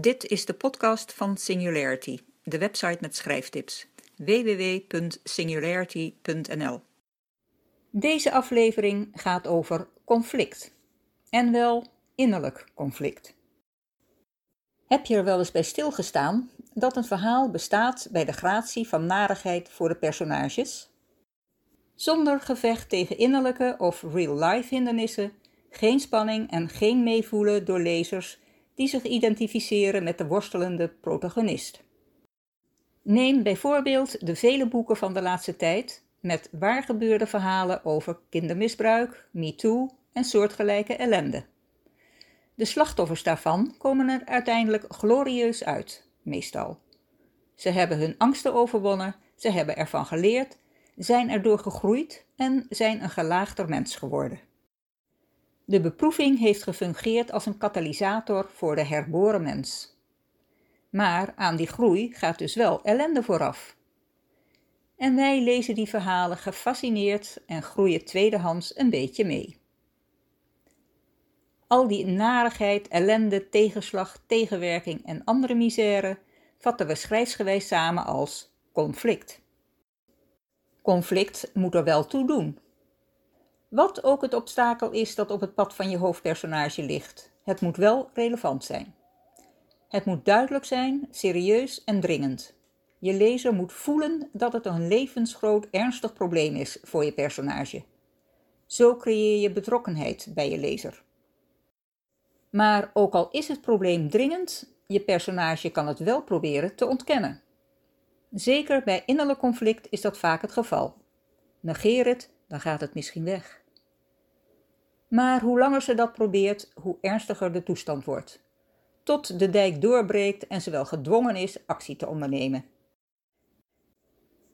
Dit is de podcast van Singularity, de website met schrijftips. www.singularity.nl Deze aflevering gaat over conflict. En wel innerlijk conflict. Heb je er wel eens bij stilgestaan dat een verhaal bestaat bij de gratie van narigheid voor de personages? Zonder gevecht tegen innerlijke of real-life hindernissen, geen spanning en geen meevoelen door lezers die zich identificeren met de worstelende protagonist. Neem bijvoorbeeld de vele boeken van de laatste tijd met waargebeurde verhalen over kindermisbruik, MeToo en soortgelijke ellende. De slachtoffers daarvan komen er uiteindelijk glorieus uit, meestal. Ze hebben hun angsten overwonnen, ze hebben ervan geleerd, zijn erdoor gegroeid en zijn een gelaagder mens geworden. De beproeving heeft gefungeerd als een katalysator voor de herboren mens. Maar aan die groei gaat dus wel ellende vooraf. En wij lezen die verhalen gefascineerd en groeien tweedehands een beetje mee. Al die narigheid, ellende, tegenslag, tegenwerking en andere misère vatten we schrijfsgewijs samen als conflict. Conflict moet er wel toe doen, wat ook het obstakel is dat op het pad van je hoofdpersonage ligt, het moet wel relevant zijn. Het moet duidelijk zijn, serieus en dringend. Je lezer moet voelen dat het een levensgroot ernstig probleem is voor je personage. Zo creëer je betrokkenheid bij je lezer. Maar ook al is het probleem dringend, je personage kan het wel proberen te ontkennen. Zeker bij innerlijk conflict is dat vaak het geval. Negeer het, dan gaat het misschien weg. Maar hoe langer ze dat probeert, hoe ernstiger de toestand wordt. Tot de dijk doorbreekt en ze wel gedwongen is actie te ondernemen.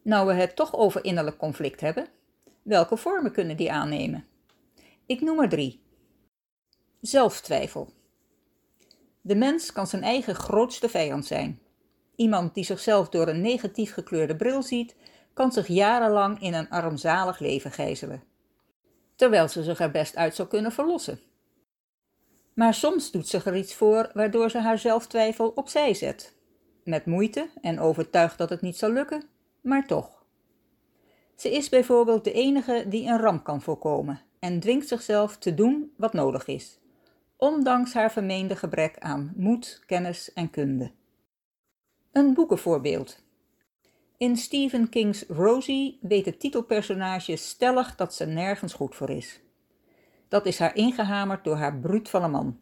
Nou we het toch over innerlijk conflict hebben, welke vormen kunnen die aannemen? Ik noem er drie. Zelftwijfel. De mens kan zijn eigen grootste vijand zijn. Iemand die zichzelf door een negatief gekleurde bril ziet, kan zich jarenlang in een armzalig leven gijzelen terwijl ze zich er best uit zou kunnen verlossen. Maar soms doet ze er iets voor waardoor ze haar zelftwijfel opzij zet. Met moeite en overtuigd dat het niet zal lukken, maar toch. Ze is bijvoorbeeld de enige die een ramp kan voorkomen en dwingt zichzelf te doen wat nodig is, ondanks haar vermeende gebrek aan moed, kennis en kunde. Een boekenvoorbeeld. In Stephen King's Rosie weet het titelpersonage stellig dat ze nergens goed voor is. Dat is haar ingehamerd door haar bruut van een man.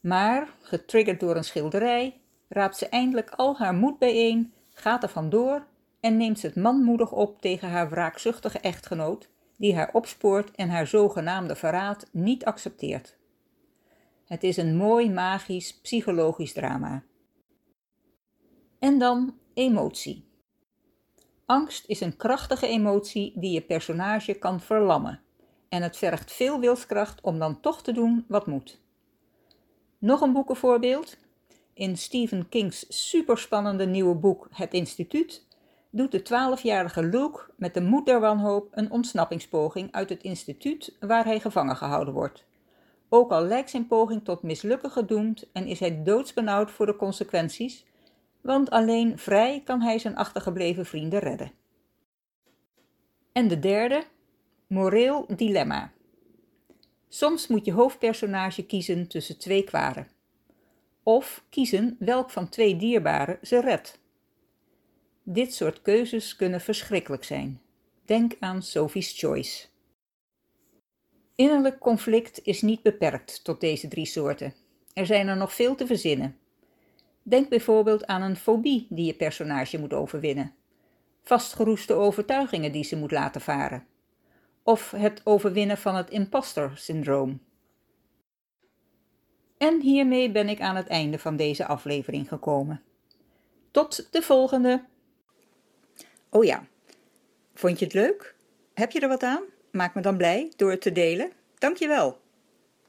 Maar, getriggerd door een schilderij, raapt ze eindelijk al haar moed bijeen, gaat er vandoor en neemt ze het manmoedig op tegen haar wraakzuchtige echtgenoot, die haar opspoort en haar zogenaamde verraad niet accepteert. Het is een mooi magisch psychologisch drama. En dan Emotie. Angst is een krachtige emotie die je personage kan verlammen. En het vergt veel wilskracht om dan toch te doen wat moet. Nog een boekenvoorbeeld. In Stephen King's superspannende nieuwe boek Het Instituut doet de 12-jarige Luke met de moed der wanhoop een ontsnappingspoging uit het instituut waar hij gevangen gehouden wordt. Ook al lijkt zijn poging tot mislukken gedoemd en is hij doodsbenauwd voor de consequenties, want alleen vrij kan hij zijn achtergebleven vrienden redden. En de derde, moreel dilemma. Soms moet je hoofdpersonage kiezen tussen twee kwaren. Of kiezen welk van twee dierbaren ze redt. Dit soort keuzes kunnen verschrikkelijk zijn. Denk aan Sophie's Choice. Innerlijk conflict is niet beperkt tot deze drie soorten. Er zijn er nog veel te verzinnen. Denk bijvoorbeeld aan een fobie die je personage moet overwinnen, vastgeroeste overtuigingen die ze moet laten varen, of het overwinnen van het imposter-syndroom. En hiermee ben ik aan het einde van deze aflevering gekomen. Tot de volgende! Oh ja, vond je het leuk? Heb je er wat aan? Maak me dan blij door het te delen. Dankjewel!